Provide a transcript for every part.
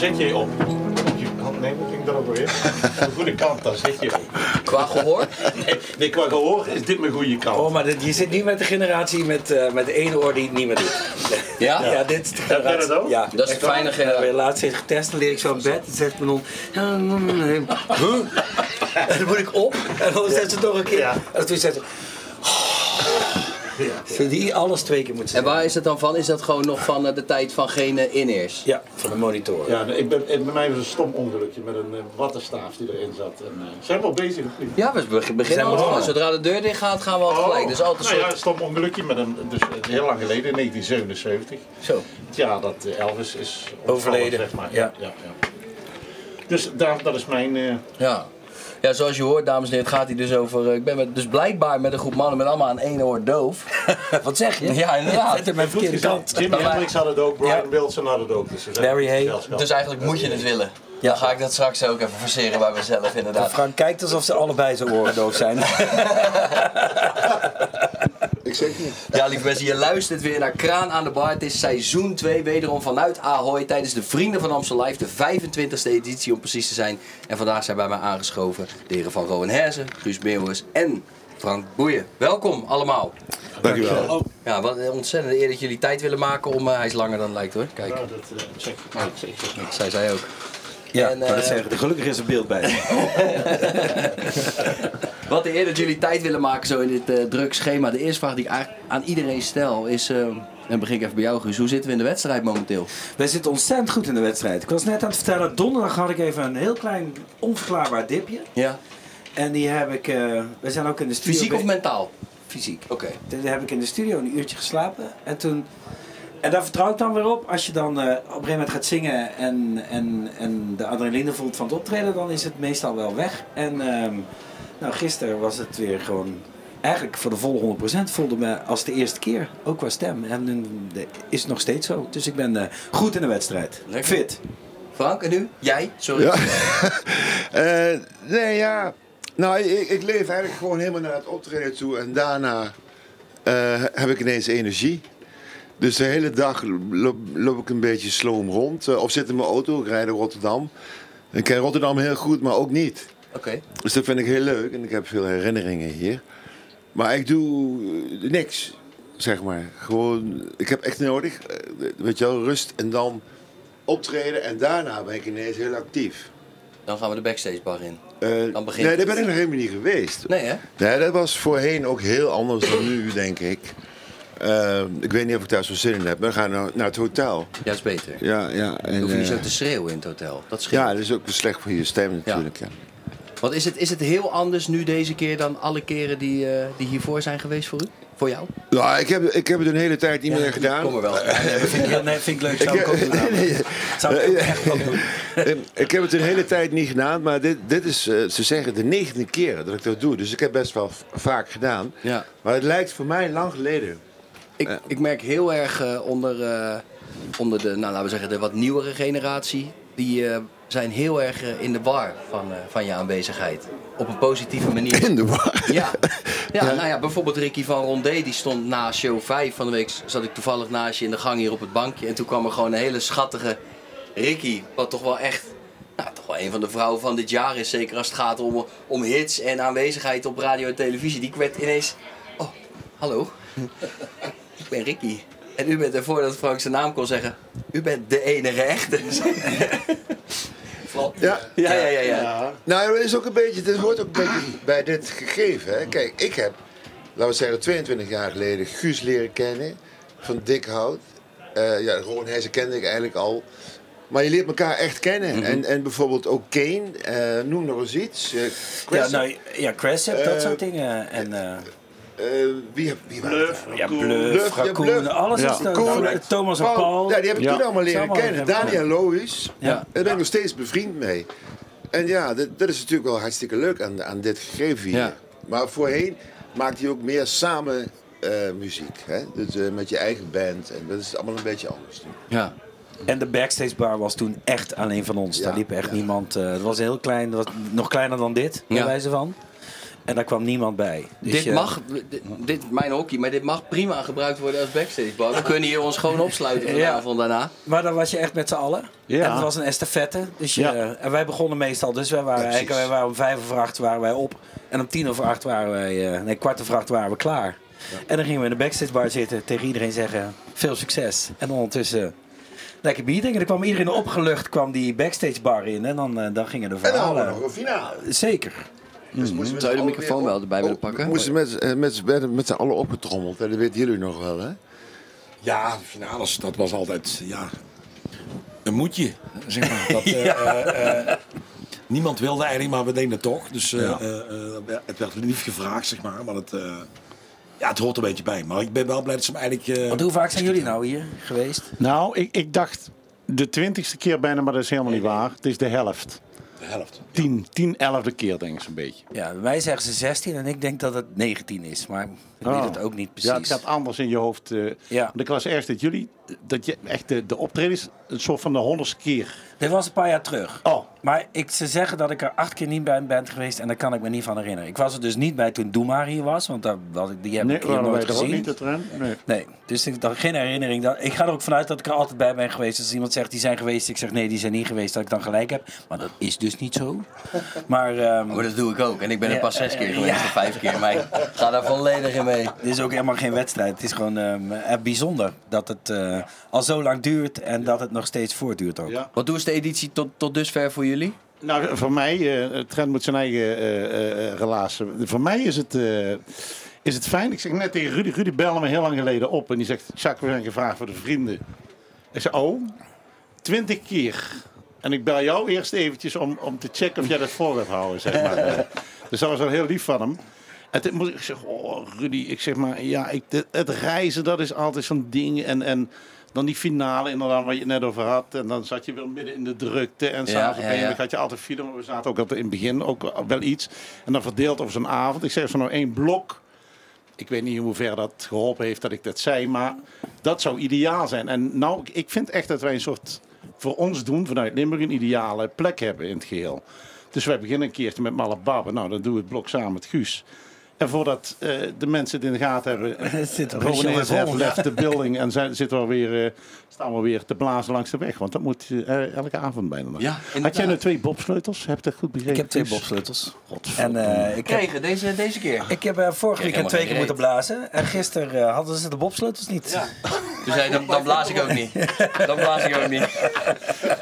zit je op. Nee, hoe ging dat ook weer? De goede kant, daar zit je op. Qua gehoor? Nee, nee, qua gehoor is dit mijn goede kant. Oh, maar dit- je zit niet met de generatie met, eh, met de ene oor die het niet meer doet. Ja? Ja, dit is de Heb jij generatie. dat ook? Ja. Dat is een fijne generatie. weer laatst eens getest, dan leer ik zo in bed. Dan zegt mijn hond, ja, mm, mm, mm. Huh? En dan moet ik op en dan zet ze het nog een keer. Ja. En toen zegt ze, Zo die alles twee keer moet En zeggen. waar is het dan van? Is dat gewoon nog van eh, de tijd van geen eh, in-ears? Ja, van de monitor. Ja, ik ben, bij mij was een stom ongelukje met een uh, wattenstaaf die erin zat. En, uh, zijn we al bezig of niet? Ja, we be- beginnen Zijn al. begonnen. Zodra de deur dicht gaat, gaan we al gelijk. Dus altijd nou soort... ja, een stom ongelukje met een, dus is heel lang geleden, in 1977. Zo. Ja, dat eh, Elvis is Overleden. Zeg maar. Ja. ja, ja. Dus daar, dat is mijn... eh, Ja. Ja, zoals je hoort, dames en heren, het gaat hier dus over. eh, Ik ben met, dus blijkbaar met een groep mannen met allemaal aan één oor doof. Wat zeg je? Ja, inderdaad. Er mijn verkeerde kant. Mij- Hendrix had het ook, Brian Ja. Wilson had het ook. Dus Barry Hay. Dus eigenlijk moet je het willen. Dan ga ik dat straks ook even verseren bij mezelf, inderdaad. Frank kijkt alsof ze allebei zo oordoof zijn. Ik zeg niet. Ja, lieve mensen, je luistert weer naar Kraan aan de Bar. Het is seizoen 2, wederom vanuit Ahoy. Tijdens de Vrienden van Amstel Live, de 25e editie om precies te zijn. En vandaag zijn bij mij aangeschoven de heren van Rowan Herzen, Guus Meeuwis en Frank Boeien. Welkom allemaal. Dankjewel. Ja, wat een ontzettende eer dat jullie tijd willen maken om... eh, hij is langer dan het lijkt hoor, kijk. Ja, dat eh, zeg ik. maar ik zeg het niet. Zij zei ook. Ja, En, dat eh, zeggen. Gelukkig is er beeld bij. Wat de eer dat jullie tijd willen maken zo in dit eh druk schema. De eerste vraag die ik eigenlijk aan iedereen stel is... eh, dan begin ik even bij jou Guus. Hoe zitten we in de wedstrijd momenteel? Wij zitten ontzettend goed in de wedstrijd. Ik was net aan het vertellen, donderdag had ik even een heel klein onverklaarbaar dipje. Ja. En die heb ik, we zijn ook in de studio. Fysiek of mentaal? Fysiek. Oké. Toen heb ik in de studio een uurtje geslapen. En toen. En daar vertrouw ik dan weer op. Als je dan eh, op een gegeven moment gaat zingen en, en, en de adrenaline voelt van het optreden, dan is het meestal wel weg. En ehm, nou, gisteren was het weer gewoon. Eigenlijk voor de volle 100% voelde me als de eerste keer. Ook qua stem. En eh, is het nog steeds zo. Dus ik ben eh, goed in de wedstrijd. Lekker. Fit. Frank, en nu? Jij? Sorry. Ja. Eh, nee, ja. Nou, ik, ik leef eigenlijk gewoon helemaal naar het optreden toe. En daarna eh, heb ik ineens energie. Dus de hele dag loop, loop ik een beetje sloom rond. eh, of zit in mijn auto, ik rijd naar Rotterdam. Ik ken Rotterdam heel goed, maar ook niet. Oké. Dus dat vind ik heel leuk en ik heb veel herinneringen hier. Maar ik doe eh, niks, zeg maar. Gewoon, ik heb echt nodig, eh, weet je wel, rust en dan optreden. En daarna ben ik ineens heel actief. Dan gaan we de backstage bar in. Dan begint nee, daar ben ik nog helemaal niet geweest. Nee hè? Nee, dat was voorheen ook heel anders dan nu, denk ik. Eh, ik weet niet of ik daar zo zin in heb. We gaan naar, naar het hotel. Ja, is beter. Ja, ja. Dan En, hoef je niet zo eh, te schreeuwen in het hotel. Dat scheelt. ja, dat is ook slecht voor je stem natuurlijk. Ja. Want is het, is het heel anders nu deze keer dan alle keren die, eh, die hiervoor zijn geweest voor u? Voor jou? Nou, ik heb, ik heb het een hele tijd niet meer gedaan. Kom er wel. Ja, nee, vind ik, nee, vind ik leuk. Zou ik ook doen. Nee, Zou ik ook echt wel doen. Ik heb het een hele tijd niet gedaan, maar dit, dit is, ze zeggen, de negende keer dat ik dat doe. Dus ik heb best wel vaak gedaan. Ja. Maar het lijkt voor mij lang geleden. Ik, ik merk heel erg eh, onder, eh, onder de, nou, laten we zeggen, de wat nieuwere generatie. Die eh, zijn heel erg in de war van, van je aanwezigheid. Op een positieve manier. In de war. Ja. ja, nou ja, bijvoorbeeld Ricky van Rondé, die stond na show 5 van de week, zat ik toevallig naast je in de gang hier op het bankje. En toen kwam er gewoon een hele schattige Ricky, wat toch wel echt, nou toch wel een van de vrouwen van dit jaar is. Zeker als het gaat om, om hits en aanwezigheid op radio en televisie. Die werd ineens, oh, hallo, ben Ricky. En u bent ervoor dat Frank zijn naam kon zeggen, u bent de enige echte. Ja. ja, ja, ja. ja. Nou, het is ook een beetje, dit hoort ook een beetje bij dit gegeven. Hè. Kijk, ik heb, laten we zeggen, 22 jaar geleden Guus leren kennen. Van Dikhout. Eh ja, Ron Heijzen kende ik eigenlijk al. Maar je leert elkaar echt kennen. en, en bijvoorbeeld ook Kane, eh, noem nog eens iets. Eh, Ja, Chris- nou, ja, Cressip, dat Eh, soort dingen. En, eh eh, wie, wie Bluff, ja. Bluff, ja, Bluff. alles Ja. is er. Cool. Thomas en Paul. Ja, die heb ik Ja. toen allemaal leren Allemaal kennen. Daniel Lois. Ja. Daar ben ik nog steeds bevriend mee. En ja, dat, dat is natuurlijk wel hartstikke leuk aan, aan dit gegeven hier. Ja. Maar voorheen maakte hij ook meer samen eh, muziek. Hè? Dus eh, met je eigen band. En dat is allemaal een beetje anders nu. ja. En de backstage bar was toen echt alleen van ons. Ja, Daar liep echt ja. niemand. het was heel klein, was nog kleiner dan dit, bij Ja. wijze van. En daar kwam niemand bij. Dus dit je- mag, dit, dit- mijn hockey, maar dit mag prima gebruikt worden als backstage bar. We kunnen hier ons gewoon opsluiten Ja. vanavond daarna. Maar dan was je echt met z'n allen. Ja. En het was een estafette. Dus je, Ja. en wij begonnen meestal. Dus wij waren, eigenlijk, wij waren om vijf over acht waren wij op. En om tien over acht waren wij... eh, nee, kwart over acht waren we klaar. En dan gingen we in de backstage bar zitten. Tegen iedereen zeggen... Veel succes. En ondertussen... Lekker bier drinken. Dan kwam iedereen opgelucht. kwam die backstage bar in. En dan, eh, dan gingen de En dan hadden we verhalen. nog een finale. Zeker. Dus moesten we Zou je de microfoon wel erbij willen op- pakken? Moesten met, eh, met, met, met z'n allen opgetrommeld. En dat weten jullie nog wel, hè? Ja, de finales, dat was altijd ja, een moedje. Zeg maar. dat, eh, eh, niemand wilde eigenlijk, maar we deden het toch. Dus eh, Ja. eh, eh, het werd niet gevraagd, zeg maar. Maar het, eh, ja, het hoort een beetje bij. Maar ik ben wel blij dat ze hem eigenlijk... Want hoe vaak zijn jullie nou hier geweest? Nou, ik, ik dacht de twintigste keer bijna, maar dat is helemaal niet waar. Het is de helft. Helft. Tien, tien elfde keer denk ik zo'n beetje. Ja, bij mij zeggen ze 16 en ik denk dat het 19 is. Maar ik Oh. weet het ook niet precies. Ja, het gaat anders in je hoofd. eh. Ja. Want ik was ergens dat jullie, dat je echt de, de optredens een soort van de honderdste keer. Dit was een paar jaar terug. Oh, Maar ik, ze zeggen dat ik er acht keer niet bij ben geweest en daar kan ik me niet van herinneren. Ik was er dus niet bij toen Doe maar hier was, want daar was ik, die heb nee, ik hier wij nooit ook gezien. niet, ren? Nee. Nee, dus ik had geen herinnering. Dat, ik ga er ook vanuit dat ik er altijd bij ben geweest. Als iemand zegt die zijn geweest, ik zeg nee, die zijn niet geweest, dat ik dan gelijk heb. Maar dat is dus niet zo. Maar ehm, Maar dat doe ik ook. En ik ben er pas zes keer geweest ja. of vijf keer. Maar ik ga daar volledig in mee. dit is ook helemaal geen wedstrijd. Het is gewoon ehm, eh, bijzonder dat het eh, al zo lang duurt en dat het nog steeds voortduurt ook. Ja. Wat is de editie tot, tot dusver voor jullie? Nou, voor mij, eh Trent moet zijn eigen eh, eh, eh, relatie. Voor mij is het, eh, is het fijn. Ik zeg net tegen Rudy, Rudy belde me heel lang geleden op en die zegt, Jacques, we zijn gevraagd voor de vrienden. Ik zei, oh, twintig keer. En ik bel jou eerst eventjes om, om te checken of jij dat voor gaat houden, zeg maar. Dus dat was wel heel lief van hem. En toen moest ik zeggen, oh Rudy, ik zeg maar, ja, ik, het, het reizen, dat is altijd zo'n ding. En, en dan die finale, inderdaad, wat je het net over had. En dan zat je weer midden in de drukte. En s'avonds ja, ja. had je altijd file, maar we zaten ook altijd in het begin ook wel iets. En dan verdeeld over zo'n avond. Ik zeg, er nou één blok ik weet niet in hoeverre dat geholpen heeft dat ik dat zei, maar dat zou ideaal zijn. En nou, ik vind echt dat wij een soort, voor ons doen, vanuit Limburg, een ideale plek hebben in het geheel. Dus wij beginnen een keertje met Malababbe. Nou, dan doen we het blok samen met Guus. En voordat eh, de mensen het in de gaten hebben, zit er have vol. left the building en zijn, zitten we weer, eh, staan we weer te blazen langs de weg. Want dat moet eh, elke avond bijna nog. Ja, Had jij nou twee bobsleutels? Heb je dat goed begrepen? Ik heb twee bobsleutels. En Godverdomme. eh, ik heb Kregen deze, deze keer. Ik heb vorig Ik heb weekend helemaal twee keer moeten blazen. En gisteren hadden ze de bobsleutels niet. Toen zei hij, dan, dan blaas ik ook niet. Dan blaas ik ook niet.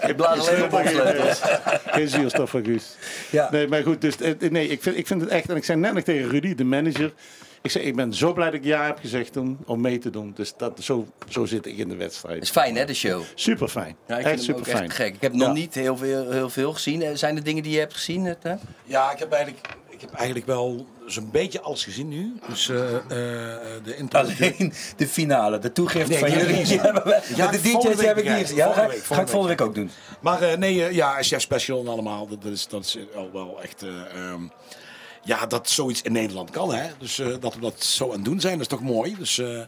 Ik blaas alleen op opsleutels. Geen zuurstof van Guus. Ja. Nee, maar goed, dus eh, nee, ik vind, ik vind het echt. En ik zei net nog tegen Rudy, de manager. Ik zei, ik ben zo blij dat ik ja heb gezegd toen om mee te doen. Dus dat, zo, zo zit ik in de wedstrijd. is fijn hè, de show. Super fijn. Ja, ik echt vind hem ook super fijn. echt gek. Ik heb nog Ja. niet heel veel, heel veel gezien. Eh, Zijn er dingen die je hebt gezien? Het, hè? Ja, ik heb eigenlijk, ik heb eigenlijk wel zo'n beetje alles gezien nu. Dus eh, eh, de. Alleen de finale, de toegift Nee, van jullie. Ja, de DJ's heb ik niet. Ja, ga, week, ga ik volgende week ook doen. Maar eh, nee, ja, Chef Special en allemaal, dat, is, dat is al wel echt... eh, ehm, ja, dat zoiets in Nederland kan, hè. Dus eh, dat we dat zo aan het doen zijn, dat is toch mooi. Dus, eh,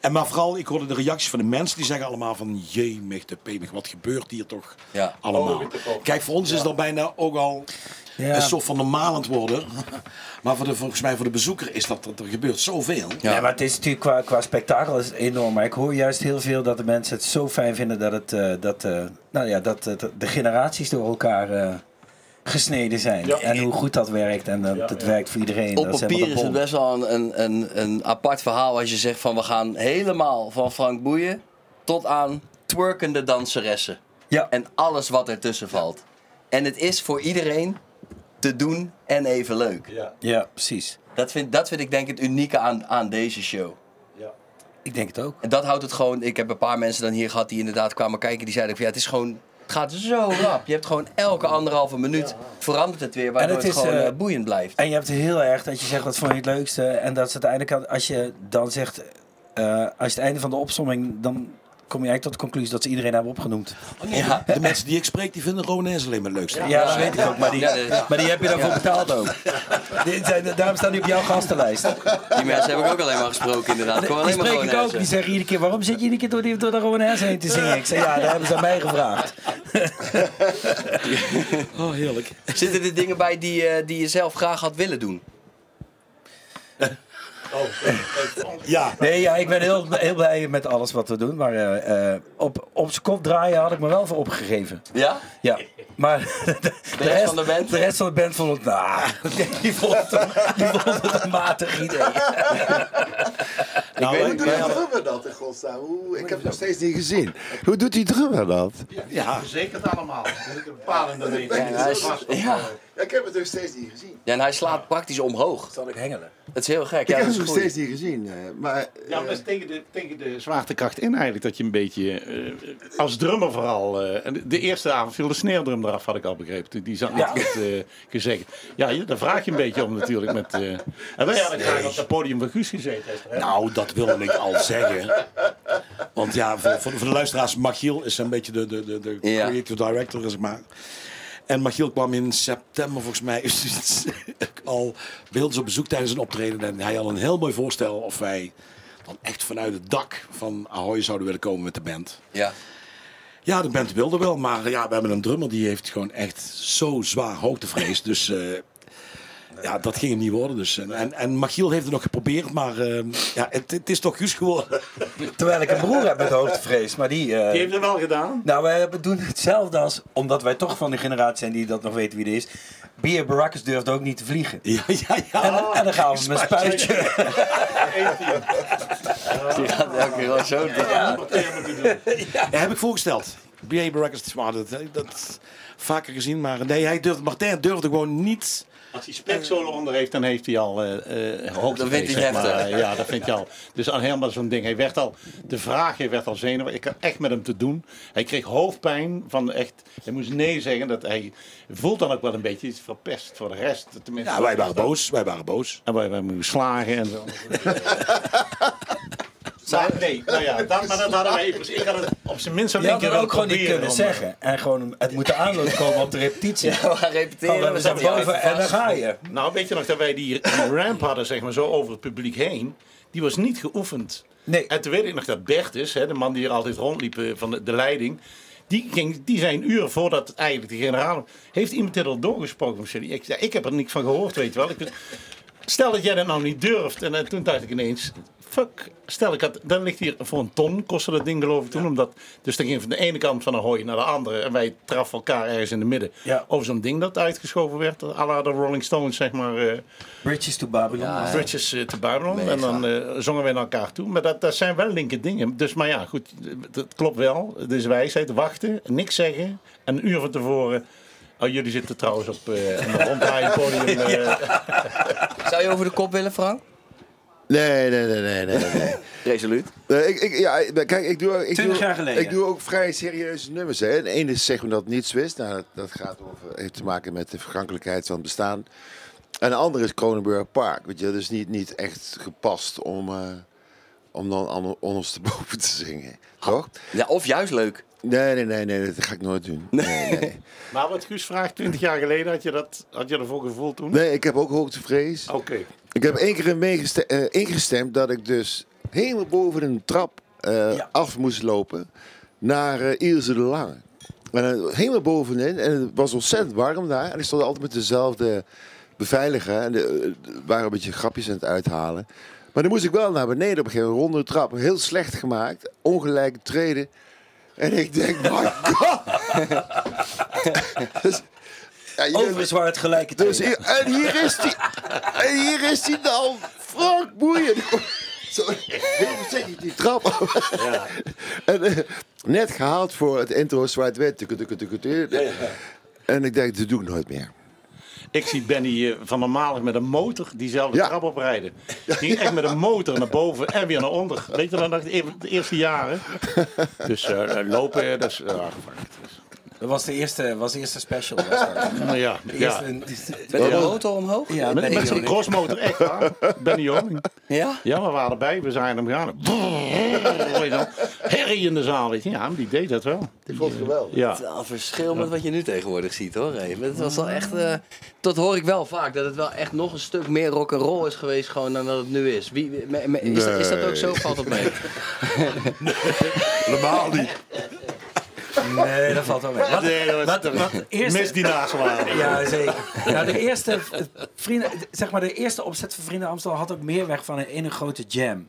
en maar vooral, ik hoorde de reacties van de mensen, die zeggen allemaal van... Jee, de pemig, wat gebeurt hier toch Ja. allemaal? Kijk, voor ons is dat bijna ook al Ja. een soort van normaal aan het worden. Maar voor de, volgens mij voor de bezoeker is dat, dat er gebeurt zoveel. Ja. maar het is natuurlijk qua, qua spektakel is het enorm. Maar ik hoor juist heel veel dat de mensen het zo fijn vinden dat, het, eh, dat, eh, nou ja, dat de generaties door elkaar eh, gesneden zijn. En hoe goed dat werkt en dat het werkt voor iedereen. Op dat papier is het best wel een, een, een, een apart verhaal als je zegt van we gaan helemaal van Frank Boeien tot aan twerkende danseressen. Ja. En alles wat ertussen valt. En het is voor iedereen te doen en even leuk. Ja, precies. Dat vind, dat vind ik denk ik het unieke aan, aan deze show. Ik denk het ook. En dat houdt het gewoon. Ik heb een paar mensen dan hier gehad die inderdaad kwamen kijken. Die zeiden van ja, het is gewoon. Het gaat zo rap. Je hebt gewoon elke anderhalve minuut verandert het weer. Waardoor het gewoon eh, eh, boeiend blijft. En je hebt heel erg dat je zegt wat vond je het leukste. En dat is uiteindelijk als je dan zegt. eh, als je het einde van de opsomming. dan kom je eigenlijk tot de conclusie dat ze iedereen hebben opgenoemd. Ja. De mensen die ik spreek, die vinden Ronaise alleen maar het leukste. Ja, dat weet ik ook. Maar die, maar die heb je daarvoor betaald ook. Die zijn, daarom staan die op jouw gastenlijst. Die mensen heb ik ook alleen maar gesproken inderdaad. Gewoon Die spreek ik ook. Die zeggen iedere keer, waarom zit je iedere keer door, die, door de Rowanese heen te zingen? Ik zeg, ja, daar hebben ze aan mij gevraagd. Oh, heerlijk. Zitten er dingen bij die, eh, die je zelf graag had willen doen? Ja. Nee, ja, ik ben heel, heel blij met alles wat we doen. Maar eh, eh, op, op zijn kop draaien had ik me wel voor opgegeven. Ja? Ja, maar de, de rest van de band? De rest van de band vond het, nou, die vond het, een- die vond het een matig idee. Nou, weet- Hoe doet die drummer dat in godsnaam? Hoe- Ik heb het nog steeds niet gezien. Hoe doet die drummer dat? ja. Verzekerd allemaal. Dat is een bepalende reden. Ja, ja. Ik heb het nog steeds niet gezien. ja, en hij slaat praktisch omhoog. Zal ik hengelen? Dat is heel gek. Ik Ja, heb het is nog steeds niet gezien. eh, Maar, Ja, maar eh, dat is tegen de, tegen de zwaartekracht in eigenlijk. Dat je een beetje, eh, als drummer vooral... eh, en de eerste avond viel de sneerdrum eraf, had ik al begrepen. Die zat niet goed eh, gezegd. Ja, je- daar vraag je een beetje om natuurlijk. Met, eh, en wij hadden graag op het podium van Guus gezeten. Hè? Nou, dat wilde ik al zeggen. Want ja, voor, voor, voor de luisteraars, Machiel is een beetje de, de, de, de Ja. creative director, zeg maar. En Machiel kwam in september, volgens mij, al bij ons op bezoek tijdens een optreden. En hij had een heel mooi voorstel of wij dan echt vanuit het dak van Ahoy zouden willen komen met de band. Ja. Ja, de band wilde wel, maar ja, we hebben een drummer die heeft gewoon echt zo zwaar hoogtevrees. Dus eh, ja, dat ging hem niet worden. Dus, en, en, en Machiel heeft het nog geprobeerd, maar eh, ja, het, het is toch Guus geworden. Terwijl ik een broer heb met hoogtevrees, maar die... eh, Die heeft het wel gedaan. Nou, wij doen hetzelfde als, omdat wij toch van de generatie zijn die dat nog weten wie het is. Bier Baracus durft ook niet te vliegen. Ja, ja, ja. En, en dan gaan we met spuitje. Die gaat elke keer gewoon zo. Ja, heb ik voorgesteld. B.A. Baracus, maar dat, dat vaker gezien. Maar nee, hij durfde, Martijn durfde gewoon niet. Als hij speksolo onder heeft, dan heeft hij al uh, vindt hij het heftig. Ja, dat vindt hij al. Dus al helemaal zo'n ding. Hij werd al, de vraag hij werd al zenuwachtig. Ik had echt met hem te doen. Hij kreeg hoofdpijn van echt, hij moest nee zeggen. Dat hij voelt dan ook wel een beetje iets verpest voor de rest. Tenminste, Ja, wij waren boos. Wij waren boos. En wij, wij moesten slagen en zo. Nee, nou ja, maar dat hadden wij even. Ik had het op zijn minst Je één keer ook gewoon niet kunnen om, eh, zeggen. En gewoon het moeten aanloop komen op de repetitie. Ja, we gaan repeteren. We zijn boven en dan ga je. Nou, weet je nog dat wij die, ramp hadden, zeg maar, zo over het publiek heen. Die was niet geoefend. Nee. En toen weet ik nog dat Bertus, hè, de man die hier altijd rondliep eh, van de, de leiding. Die, ging, die zijn uur voordat het eigenlijk de generaal... Heeft iemand dit al doorgesproken? Ik, ik heb er niks van gehoord, weet je wel. Ik, stel dat jij dat nou niet durft. En, en toen dacht ik ineens... Fuck, stel ik had, dan ligt hier voor een ton, kostte dat ding geloof ik toen. Omdat, dus dan ging van de ene kant van een hooi naar de andere. En wij traffen elkaar ergens in de midden. Ja. Over zo'n ding dat uitgeschoven werd. à la de Rolling Stones, zeg maar. eh, Bridges to Babylon. Ja, Bridges eh, to Babylon. Mega. En dan eh, zongen we naar elkaar toe. Maar dat, dat zijn wel linker dingen. Dus, maar ja, goed. Het klopt wel. Het is wijsheid. Wachten. Niks zeggen. En een uur van tevoren... Oh, jullie zitten trouwens op eh, een ronddraaiend podium. eh, Zou je over de kop willen, Frank? Nee, nee, nee, nee, nee. nee. Resoluut. Nee, ik, ik, ja, kijk, ik doe, ik, 20 doe, jaar geleden. ik doe ook vrij serieuze nummers. Hè. En de ene is zeg maar dat niets wist. Nou, dat, dat gaat over, heeft te maken met de vergankelijkheid van het bestaan. En de andere is Kronenburg Park. Weet je, dus niet, niet echt gepast om, eh, om dan an- ondersteboven te zingen. Toch? Ja, of juist leuk. Nee, nee, nee, nee, dat ga ik nooit doen. Nee, nee. maar wat Guus vraagt, 20 jaar geleden, had je, dat, had je ervoor gevoeld toen? nee ik heb ook hoogtevrees. Oké. Ik heb één keer eh, ingestemd dat ik dus helemaal boven een trap eh, Ja. af moest lopen naar eh Ilse de Lange. En, helemaal bovenin en het was ontzettend warm daar. En ik stond altijd met dezelfde beveiliger en de, waren een beetje grapjes aan het uithalen. Maar dan moest ik wel naar beneden op een gegeven moment, ronde trap. Heel slecht gemaakt, ongelijke treden. En ik denk, my god! dus, ja, Overigens waren het gelijke dus hier, en hier is die. En hier is die dan. Frank Boeien. Heel voorzichtig die trap af. En, eh, net gehaald voor het intro Zwart Wit. Tuku, tuku, tuku, tuku. En ik denk, dat doe ik nooit meer. Ik zie Benny van normaal met een motor diezelfde Ja. trap oprijden. Die ging echt met een motor naar boven en weer naar onder. Weet je dan nog de, de eerste jaren? Dus eh, lopen, dat is... ja, fuck. Dat was de eerste, was de eerste special. Was dat. nou ja, De ja. eerste, Met de motor omhoog? ja, Met, zo'n crossmotor, echt waar. Benny Joling. Ja? Ja, we waren erbij. We zijn hem gaan. Je wel. Herrie in de zaal. Weet je. Ja, maar die deed dat wel. Ik vond het geweldig. Ja. Het is wel een verschil met wat je nu tegenwoordig ziet hoor. Hey. Het was wel echt. eh, dat hoor ik wel vaak. Dat het wel echt nog een stuk meer rock and roll is geweest gewoon dan dat het nu is. Wie, wie- me- me- is, dat, is dat ook zo? Valt dat mee? Helemaal niet. Nee, dat valt wel mee. Wat, Nee, dat was- wat, wat eerste, Mis die. Ja, zeker. Nou, de eerste, vrienden, zeg maar, de eerste opzet van Vrienden Amstel had ook meer weg van een ene grote jam.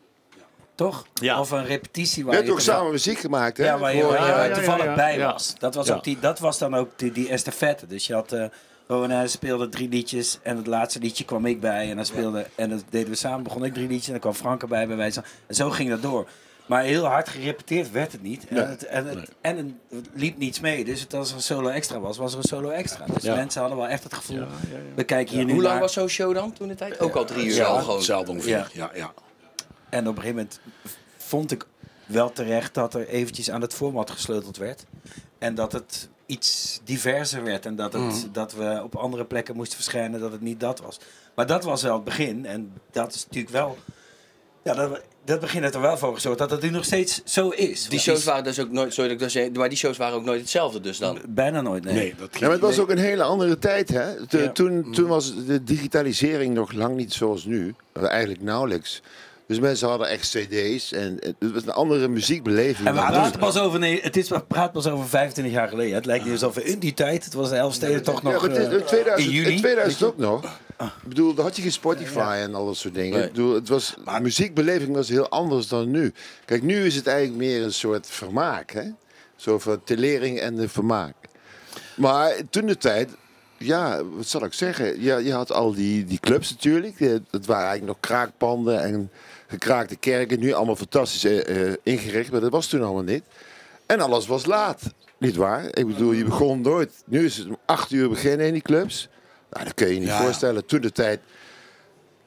Toch? Ja. Of een repetitie waar je toch toch- samen muziek gemaakt, hè? Ja, waar je, Voor- waar je ja, ja, toevallig ja. bij was. Dat was, Ja. ook die, dat was dan ook die, die estafette. Dus je had... eh Rona speelde drie liedjes en het laatste liedje kwam ik bij. En dan speelde en dat deden we samen. Begon ik drie liedjes en dan kwam Frank erbij bij wijze van- En zo ging dat door. Maar heel hard gerepeteerd werd het niet. En, het, en, het, en het liep niets mee. Dus het, als er een solo extra was, was er een solo extra. Dus Ja. mensen hadden wel echt het gevoel... We kijken hier nu Hoe lang naar- was zo'n show dan toen de tijd? Ook al drie uur Ja, al gewoon. Hetzelfde ongeveer. Ja. Ja. Ja, En op een gegeven moment vond ik wel terecht dat er eventjes aan het format gesleuteld werd. En dat het iets diverser werd. En dat, het, dat we op andere plekken moesten verschijnen, dat het niet dat was. Maar dat was wel het begin. En dat is natuurlijk wel... Ja, dat, dat begin heeft er wel voor gezorgd dat het nu nog steeds zo is. Die shows waren dus ook nooit, sorry dat ik dat maar die shows waren ook nooit hetzelfde dus dan. Bijna nooit, nee. Nee, dat Ja, maar het was ook een hele andere tijd, hè? Te- Ja. toen, toen was de digitalisering nog lang niet zoals nu. Eigenlijk nauwelijks. Dus mensen hadden echt cd's en het was een andere muziekbeleving. En we dan praten pas over, nee, het is, we praten pas over 25 jaar geleden. Het lijkt niet alsof in die tijd, het was de Elfsteden toch nog maar het is- eh, in 2000, in juli. in 2000 ook nog. Ik bedoel, daar had je geen Spotify en al dat soort dingen. Nee. Ik bedoel, het was, muziekbeleving was heel anders dan nu. Kijk, nu is het eigenlijk meer een soort vermaak. Hè? Zo van telering en de vermaak. Maar toen de tijd, ja, wat zal ik zeggen? Ja, je had al die, die clubs natuurlijk. Eh, Dat waren eigenlijk nog kraakpanden en gekraakte kerken. Nu allemaal fantastisch eh, eh, ingericht, maar dat was toen allemaal niet. En alles was laat. Niet waar? Ik bedoel, je begon nooit. Nu is het om acht uur beginnen in die clubs. Nou, dat kun je je niet Ja. voorstellen. Toen de tijd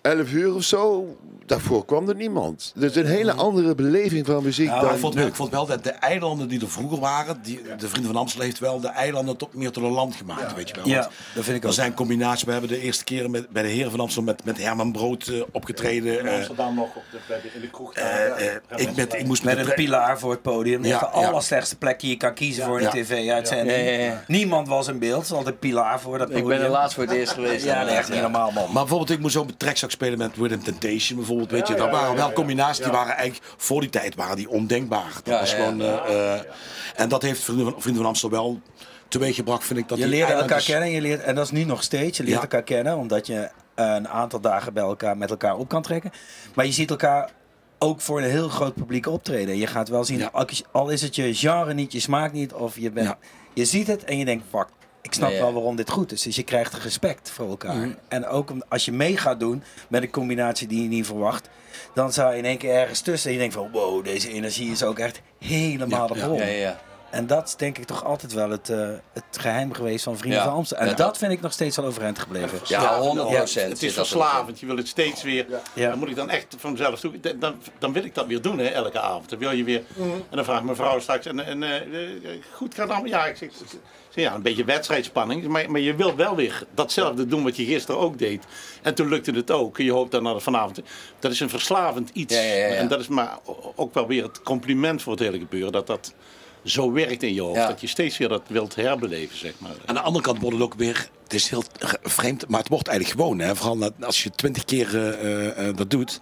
11 uur of zo, daarvoor kwam er niemand. Dus een hele andere beleving van muziek Ja, dan ik vond, wel, ik vond wel dat de eilanden die er vroeger waren, die, de Vrienden van Amstel heeft wel de eilanden tot meer tot een land gemaakt, weet je wel. Ja, dat vind ik Er zijn combinaties. We hebben de eerste keer met, bij de Heren van Amstel met, met Herman Brood eh, opgetreden. In eh, Amsterdam nog op de, bij de- in de kroeg. eh, eh, ik, met, ik moest Met met een pilaar voor het podium. Ja, de ja. allerslechtste plek die je kan kiezen voor een Ja. tv-uitzending. Ja, ja, ja. Niemand was in beeld. Er altijd pilaar voor dat Ik podium. ben er laatst voor het eerst geweest. Ja, echt niet normaal, man. Maar bijvoorbeeld, ik moest zo een trekzak spelen met Rhythm Temptation bijvoorbeeld. Weet je, dat waren wel combinaties die waren eigenlijk voor die tijd waren die ondenkbaar. Dat Ja, was gewoon. eh, eh, en dat heeft Vrienden van, Vrienden van Amstel wel teweeggebracht, vind ik. Dat Je leerde elkaar kennen. Je leert, en dat is nu nog steeds. Je leert elkaar kennen omdat je eh, een aantal dagen bij elkaar, met elkaar op kan trekken. Maar je ziet elkaar ook voor een heel groot publiek optreden. Je gaat wel zien, Ja. al- al is het je genre niet, je smaak niet, of je bent... Ja. Je ziet het en je denkt, fuck, ik snap wel waarom dit goed is. Dus je krijgt respect voor elkaar. Mhm. En ook om- als je mee gaat doen met een combinatie die je niet verwacht... dan zou je in één keer ergens tussen en je denkt van... wow, deze energie is ook echt helemaal de bron. Ja, ja, ja. En dat is denk ik toch altijd wel het, eh, het geheim geweest van Vrienden Ja. van Amsterdam. En Ja. dat vind ik nog steeds wel overeind gebleven. Ja, 100 procent. Het is verslavend. Je wil het steeds weer. Ja. Dan moet ik dan echt van mezelf toe. Dan, dan wil ik dat weer doen, hè, elke avond. Dan wil je weer. En dan vraagt mijn vrouw straks. En, en eh, eh, goed gaat allemaal. Ja, ik zeg, zeg, ja, een beetje wedstrijdspanning. Maar, maar je wilt wel weer datzelfde doen wat je gisteren ook deed. En toen lukte het ook. Je hoopt dan naar vanavond. Dat is een verslavend iets. Ja, ja, ja, ja. En dat is maar ook wel weer het compliment voor het hele gebeuren. Dat dat zo werkt in je hoofd. Ja. Dat je steeds weer dat wilt herbeleven, zeg maar. Aan de andere kant wordt het ook weer, het is heel vreemd, maar het wordt eigenlijk gewoon. Hè? Vooral als je twintig keer eh, eh, eh, dat doet,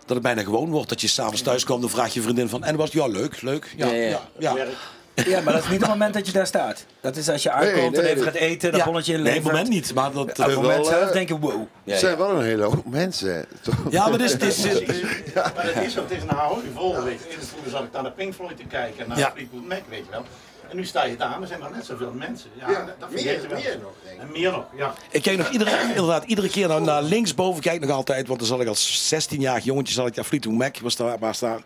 dat het bijna gewoon wordt. Dat je s'avonds thuis komt, dan vraag je vriendin van, en was het? Ja, leuk, leuk. Ja, Ja, ja. ja, ja. Maar dat is niet het moment dat je daar staat. Dat is als je aankomt nee, en even nee. gaat eten, dat Ja. bonnetje Nee, inlevert. op het moment niet. Maar dat, Op het wel, moment zelf eh, denk je, wow. Ja, Het zijn wel een hele hoop mensen. toch? ja, maar het is, het is, het is- Maar het is zo, het is een houden vol. Weet je. Eerst vroeger zat ik naar de Pink Floyd te kijken, naar Ja. Fleetwood Mac, weet je wel. En nu sta je daar, er zijn nog net zoveel mensen. Ja, Ja, dat, meer- je wel. meer nog, denk ik. En meer nog, ja. Ik kijk nog iedere, inderdaad, iedere keer naar, naar linksboven, kijk nog altijd, want dan zat ik als 16-jarig jongetje, zat ik daar Fleetwood Mac, was daar, was daar.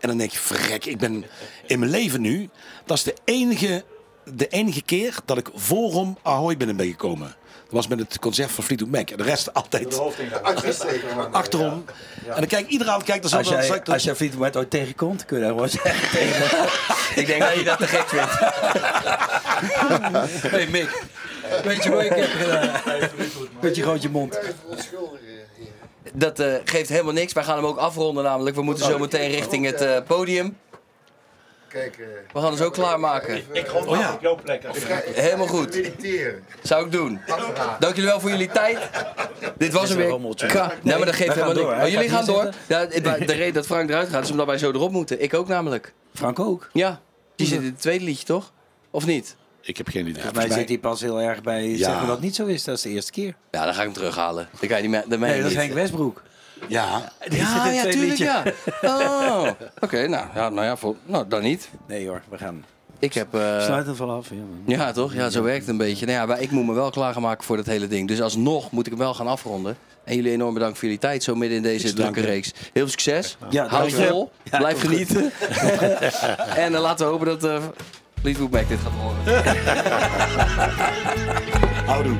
En dan denk je, verrek, ik ben in mijn leven nu, dat is de enige, de enige keer dat ik voorom Ahoy binnen ben gekomen. Dat was met het concert van Fleetwood Mac. En de rest altijd achterom. En dan kijk ik iedere avond, kijk, dan zat Als jij, dan- als jij Fleetwood Mac ooit tegenkomt, kun je daar gewoon zeggen tegen Ik denk dat je dat te gek vindt. hey Mick, Weet je wat ik heb gedaan? Met je mond. Dat eh, geeft helemaal niks. Wij gaan hem ook afronden namelijk. We moeten zo meteen richting het eh, podium. Kijk, eh, We gaan ons ook klaarmaken. Ik rond Oh ja. op jouw plek. als je- Helemaal goed. Zou ik doen. Dank jullie wel voor jullie tijd. Dit was hem een weer. Nee, maar dat geeft helemaal door, niks. Maar jullie gaan door. Ja, het- de reden dat Frank eruit gaat is omdat wij zo erop moeten. Ik ook namelijk. Frank ook. Ja. Die zit in het tweede liedje, toch? Of niet? Ik heb geen idee. Volgens mij zit hij pas heel erg bij Ja. zeggen dat het niet zo is. Dat is de eerste keer. Ja, dan ga ik hem terughalen. Dan kan je niet meer. Nee, dat is Henk Westbroek. Ja, Ja, ja, tweede tuurlijk, ja. Oh, oké. nou, ja, nou ja, voor, nou, dan niet. Nee hoor, we gaan. Ik heb... eh, Sluit het wel af. Ja, ja, toch? Ja, zo werkt het een beetje. Nou ja, maar ik moet me wel klaar gaan maken voor dat hele ding. Dus alsnog moet ik hem wel gaan afronden. En jullie enorm bedankt voor jullie tijd zo midden in deze drukke reeks. Heel veel succes. Ja, Hou dank je. vol. Ja, Blijf genieten. en dan laten we hopen dat uh, Fleetwood Mac dit gaat horen. houdoe.